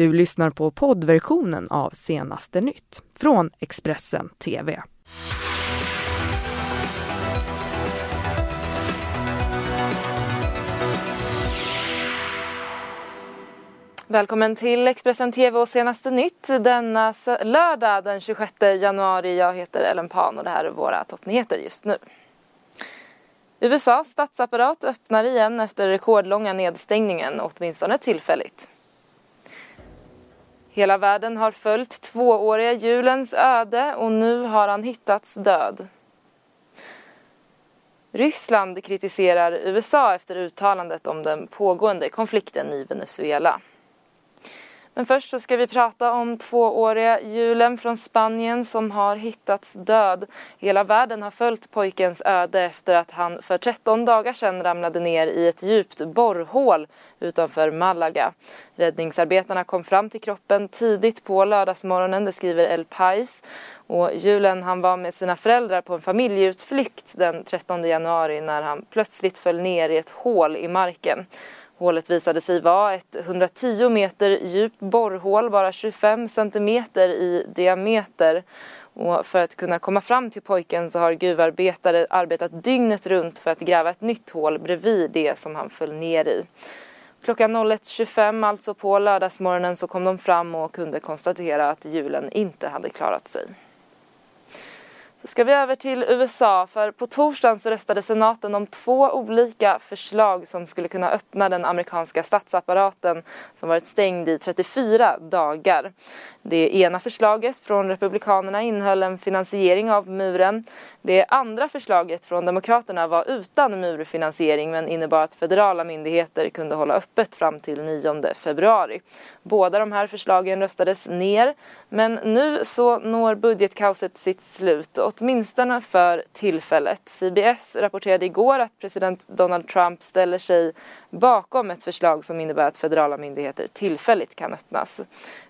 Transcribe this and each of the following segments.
Du lyssnar på poddversionen av Senaste nytt från Expressen TV. Välkommen till Expressen TV och senaste nytt denna lördag den 26 januari. Jag heter Ellen Pan och det här är våra toppnyheter just nu. USAs statsapparat öppnar igen efter rekordlånga nedstängningen, åtminstone tillfälligt. Hela världen har följt tvååriga julens öde och nu har han hittats död. Ryssland kritiserar USA efter uttalandet om den pågående konflikten i Venezuela. Men först så ska vi prata om tvååriga julen från Spanien som har hittats död. Hela världen har följt pojkens öde efter att han för 13 dagar sedan ramlade ner i ett djupt borrhål utanför Malaga. Räddningsarbetarna kom fram till kroppen tidigt på lördagsmorgonen, det skriver El Pais. Och julen han var med sina föräldrar på en familjeutflykt den 13 januari när han plötsligt föll ner i ett hål i marken. Hålet visade sig vara ett 110 meter djupt borrhål, bara 25 centimeter i diameter. Och för att kunna komma fram till pojken så har gruvarbetare arbetat dygnet runt för att gräva ett nytt hål bredvid det som han föll ner i. Klockan 01.25, alltså på lördagsmorgonen, så kom de fram och kunde konstatera att hjulen inte hade klarat sig. Så ska vi över till USA, för på torsdagen så röstade senaten om två olika förslag som skulle kunna öppna den amerikanska statsapparaten som varit stängd i 34 dagar. Det ena förslaget från Republikanerna innehöll en finansiering av muren. Det andra förslaget från Demokraterna var utan murfinansiering men innebar att federala myndigheter kunde hålla öppet fram till 9 februari. Båda de här förslagen röstades ner men nu så når budgetkaoset sitt slut åtminstone för tillfället. CBS rapporterade igår att president Donald Trump ställer sig bakom ett förslag som innebär att federala myndigheter tillfälligt kan öppnas.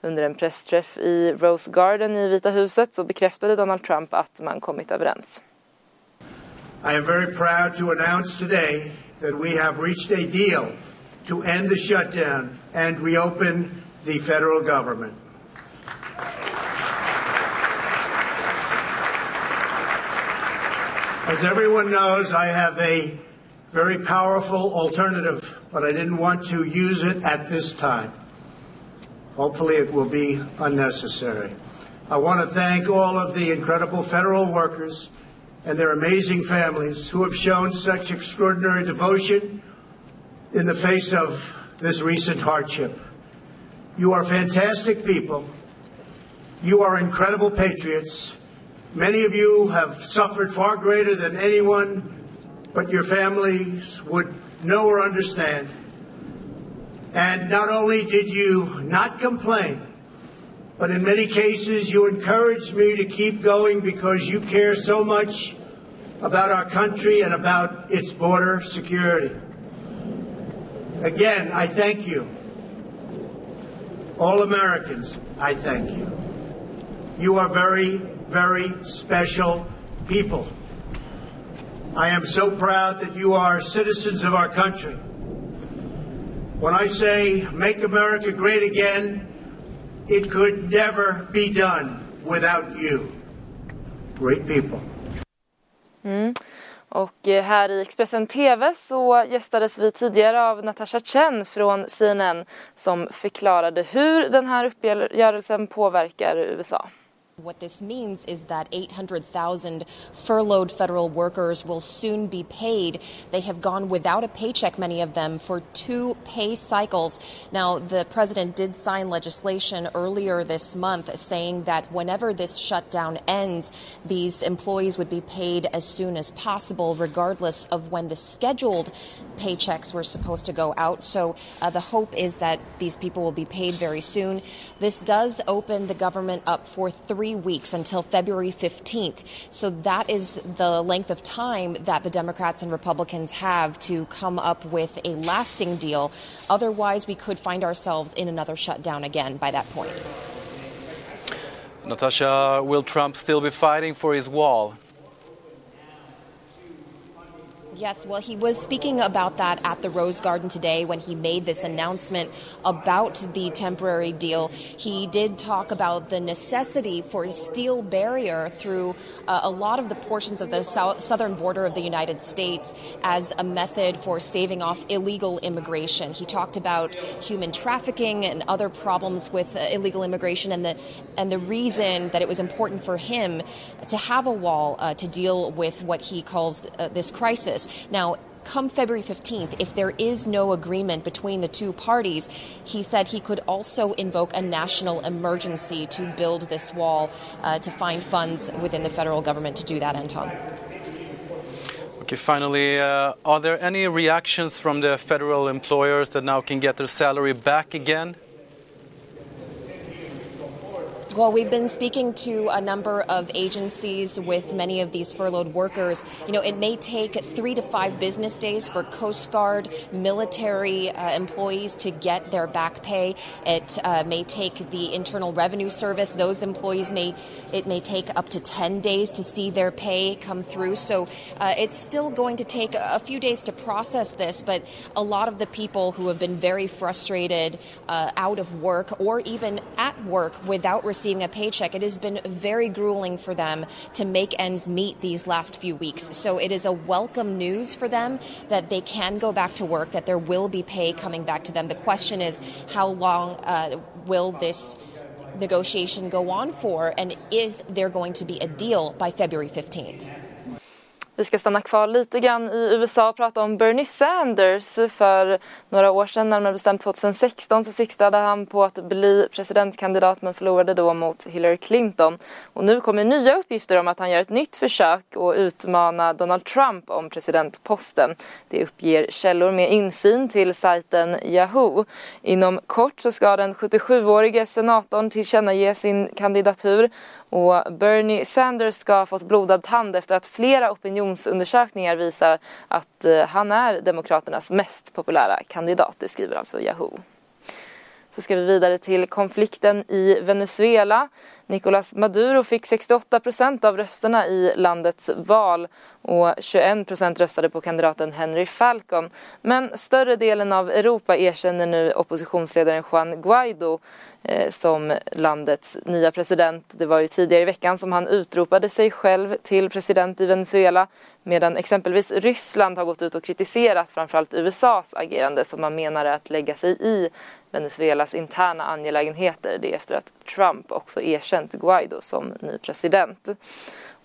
Under en pressträff i Rose Garden i Vita huset så bekräftade Donald Trump att man kommit överens. I am very proud to announce today that we have reached a deal to end the shutdown and reopen the federal government. As everyone knows, I have a very powerful alternative, but I didn't want to use it at this time. Hopefully, it will be unnecessary. I want to thank all of the incredible federal workers and their amazing families who have shown such extraordinary devotion in the face of this recent hardship. You are fantastic people. You are incredible patriots. Many of you have suffered far greater than anyone but your families would know or understand. And not only did you not complain, but in many cases you encouraged me to keep going because you care so much about our country and about its border security. Again, I thank you. All Americans, I thank you. You are very very special people. I am so proud that you are citizens of our country. When I say make America great again, it could never be done without you. Great people. Mm. Och eh, här i Expressen TV så gästades vi tidigare av Natasha Chen från CNN som förklarade hur den här uppgörelsen påverkar USA. What this means is that 800,000 furloughed federal workers will soon be paid. They have gone without a paycheck, many of them, for two pay cycles. Now, the president did sign legislation earlier this month saying that whenever this shutdown ends, these employees would be paid as soon as possible, regardless of when the scheduled paychecks were supposed to go out. So uh, the hope is that these people will be paid very soon. This does open the government up for three three weeks until February 15th. So that is the length of time that the Democrats and Republicans have to come up with a lasting deal. Otherwise, we could find ourselves in another shutdown again by that point. Natasha, will Trump still be fighting for his wall? Yes, well, he was speaking about that at the Rose Garden today when he made this announcement about the temporary deal. He did talk about the necessity for a steel barrier through uh, a lot of the portions of the south- southern border of the United States as a method for staving off illegal immigration. He talked about human trafficking and other problems with uh, illegal immigration and the and the reason that it was important for him to have a wall uh, to deal with what he calls uh, this crisis. Now, come February 15th, if there is no agreement between the two parties, he said he could also invoke a national emergency to build this wall uh, to find funds within the federal government to do that, Anton. Okay, finally, uh, are there any reactions from the federal employers that now can get their salary back again? Well, we've been speaking to a number of agencies with many of these furloughed workers. You know, it may take three to five business days for Coast Guard, military uh, employees to get their back pay. It uh, may take the Internal Revenue Service; those employees may it may take up to ten days to see their pay come through. So uh, it's still going to take a few days to process this. But a lot of the people who have been very frustrated uh, out of work or even at work without receiving receiving a paycheck, it has been very grueling for them to make ends meet these last few weeks. So it is a welcome news for them that they can go back to work, that there will be pay coming back to them. The question is, how long uh, will this negotiation go on for, and is there going to be a deal by February 15th? Vi ska stanna kvar lite grann i USA och prata om Bernie Sanders. För några år sedan, närmare bestämt 2016, så siktade han på att bli presidentkandidat men förlorade då mot Hillary Clinton. Och nu kommer nya uppgifter om att han gör ett nytt försök att utmana Donald Trump om presidentposten. Det uppger källor med insyn till sajten Yahoo. Inom kort så ska den 77-årige senatorn tillkännage sin kandidatur och Bernie Sanders ska ha fått blodad tand efter att flera opinionsundersökningar visar att eh, han är Demokraternas mest populära kandidat, det skriver alltså Yahoo. Så ska vi vidare till konflikten i Venezuela. Nicolás Maduro fick 68 procent av rösterna i landets val och 21 procent röstade på kandidaten Henry Falcon. Men större delen av Europa erkänner nu oppositionsledaren Juan Guaido eh, som landets nya president. Det var ju tidigare i veckan som han utropade sig själv till president i Venezuela medan exempelvis Ryssland har gått ut och kritiserat framförallt USAs agerande som man menar är att lägga sig i Venezuelas interna angelägenheter. Det är efter att Trump också erkänt Guaido som ny president.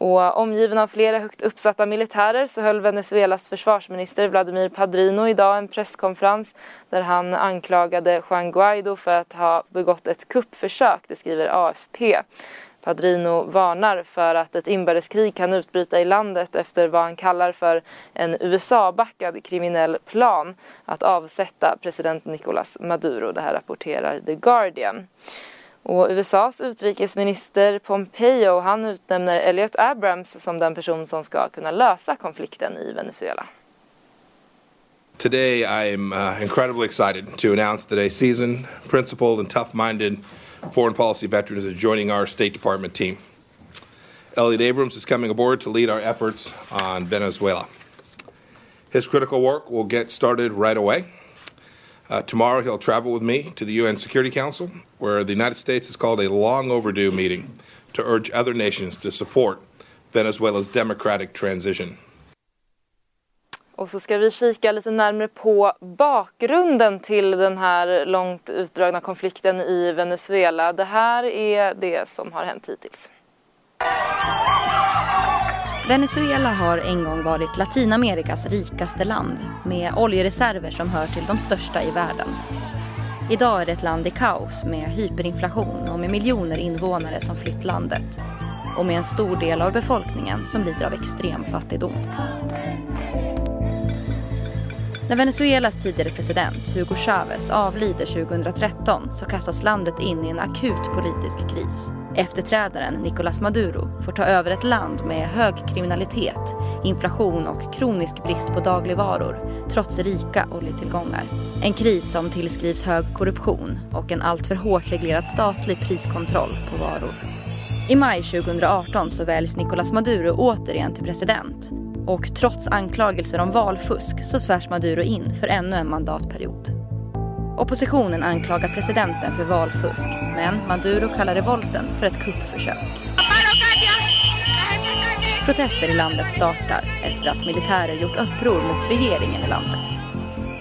Och omgiven av flera högt uppsatta militärer så höll Venezuelas försvarsminister Vladimir Padrino idag en presskonferens där han anklagade Juan Guaido för att ha begått ett kuppförsök, det skriver AFP. Padrino varnar för att ett inbördeskrig kan utbryta i landet efter vad han kallar för en USA-backad kriminell plan att avsätta president Nicolás Maduro. Det här rapporterar The Guardian. Och USAs utrikesminister Pompeo han utnämner Elliot Abrams som den person som ska kunna lösa konflikten i Venezuela. Today I am uh, incredibly excited to announce that a seasoned, principled and tough-minded foreign policy veteran is joining our State Department team. Elliot Abrams is coming aboard to lead our efforts on Venezuela. His critical work will get started right away. Uh, tomorrow, he'll travel with me to the UN Security Council, where the United States has called a long overdue meeting to urge other nations to support Venezuela's democratic transition. Och så ska vi kika lite närmare på bakgrunden till den här långt utdragna konflikten i Venezuela. Det här är det som har hänt hittills. Venezuela har en gång varit Latinamerikas rikaste land med oljereserver som hör till de största i världen. Idag är det ett land i kaos med hyperinflation och med miljoner invånare som flytt landet och med en stor del av befolkningen som lider av extrem fattigdom. När Venezuelas tidigare president Hugo Chavez avlider 2013 så kastas landet in i en akut politisk kris. Efterträdaren Nicolás Maduro får ta över ett land med hög kriminalitet, inflation och kronisk brist på dagligvaror trots rika oljetillgångar. En kris som tillskrivs hög korruption och en alltför hårt reglerad statlig priskontroll på varor. I maj 2018 så väljs Nicolás Maduro återigen till president Och trots anklagelser om valfusk så svärs Maduro in för ännu en mandatperiod. Oppositionen anklagar presidenten för valfusk men Maduro kallar revolten för ett kuppförsök. Protester i landet startar efter att militärer gjort uppror mot regeringen i landet.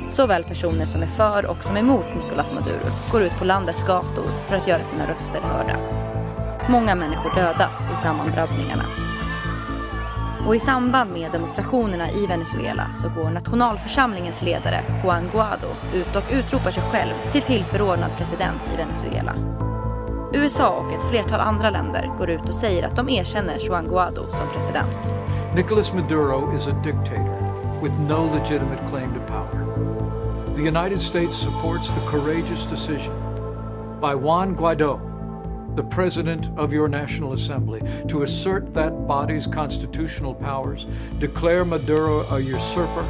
Såväl personer som är för och som är emot Nicolás Maduro går ut på landets gator för att göra sina röster hörda. Många människor dödas i sammandrabbningarna. Och i samband med demonstrationerna i Venezuela så går nationalförsamlingens ledare Juan Guaido ut och utropar sig själv till tillförordnad president i Venezuela. USA och ett flertal andra länder går ut och säger att de erkänner Juan Guaido som president. Nicolas Maduro is a dictator with no legitimate claim to power. The United States supports the courageous decision by Juan Guaido, the President of your National Assembly, to assert that body's constitutional powers, declare Maduro a usurper,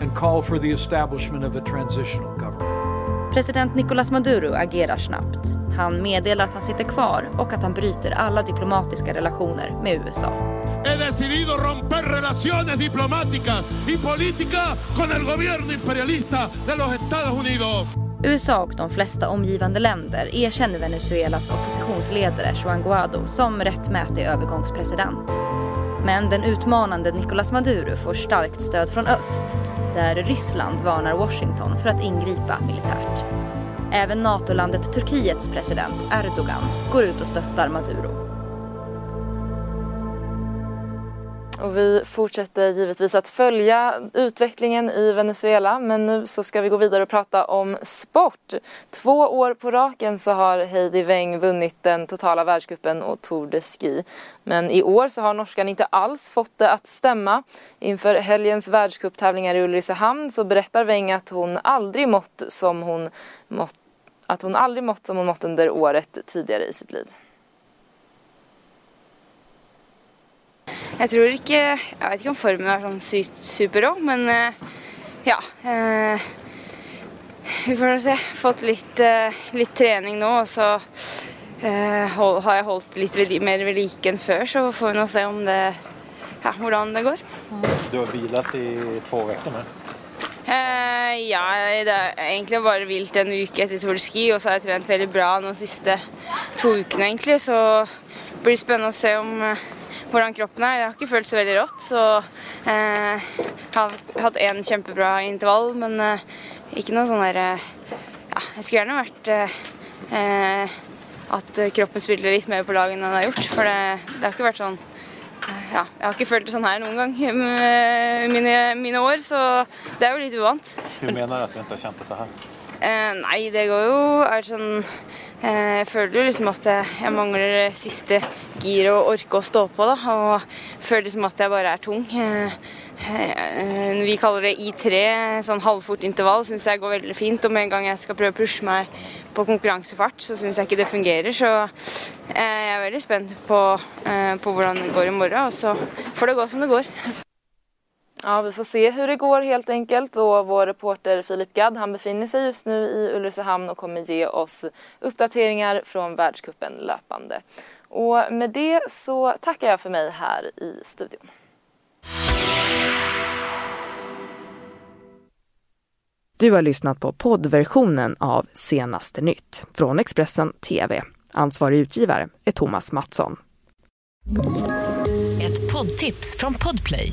and call for the establishment of a transitional government. President Nicolas Maduro agerar snabbt. Han meddelar att han sitter kvar och att han bryter alla diplomatiska relationer med USA. He decidido romper relaciones diplomáticas y políticas con el gobierno imperialista de los Estados Unidos. USA och de flesta omgivande länder erkänner Venezuelas oppositionsledare Juan Guaido som rättmätig övergångspresident. Men den utmanande Nicolás Maduro får starkt stöd från öst där Ryssland varnar Washington för att ingripa militärt. Även NATO-landet Turkiets president Erdogan går ut och stöttar Maduro. Och vi fortsätter givetvis att följa utvecklingen i Venezuela men nu så ska vi gå vidare och prata om sport. Två år på raken så har Heidi Weng vunnit den totala världscupen och Tour de Ski. Men i år så har norskan inte alls fått det att stämma. Inför helgens världscuptävlingar i Ulricehamn så berättar Weng att hon aldrig mått som hon mått, att hon aldrig mått som hon mått under året tidigare i sitt liv. Jeg tror ikke Jeg vet ikke om formen er sånn sy- superrå, men eh, ja. eh, vi får se. Fått litt, eh, litt trening nå, og så har jeg holdt litt mer ved like enn før, så får vi nå se om det ja, hvordan det går. Du har vilat i två veckor nu. Eh, ja, det er egentlig bare hvilt en uke etter Tour de Ski, og så har jeg trent veldig bra de siste to ukene, egentlig. Så blir spännande att se om eh, hvordan kroppen är. Det har inte känts så väldigt rått, så eh, har haft en kjempebra intervall, men eh, inte noe sånn der eh, Ja, jeg skulle gjerne vært eh, eh at kroppen spiller litt mer på lag enn den har gjort, for det, det har ikke vært sånn ja, jeg har ikke følt det sånn her noen gang i mine, mine år, så det är jo litt uvant. Hur menar du att du inte har känt det så här? Eh, nei, det går jo er sånn eh, Jeg føler jo liksom at jeg, mangler siste gir og orke å stå på, da. Og føler liksom at jeg bare er tung. Eh, eh, vi kaller det I3, sånn halvfort intervall, syns jeg går veldig fint. Og med en gang jeg skal prøve å pushe meg på konkurransefart, så syns jeg ikke det fungerer. Så eh, jeg er veldig spent på, eh, på hvordan det går i morgen, og så får det gå som det går. Ja, vi får se hur det går helt enkelt och vår reporter Filip Gadd han befinner sig just nu i Ulricehamn och kommer ge oss uppdateringar från världskuppen löpande. Och med det så tackar jag för mig här i studion. Du har lyssnat på poddversionen av Senaste nytt från Expressen TV. Ansvarig utgivare är Thomas Mattsson. Ett poddtips från Podplay.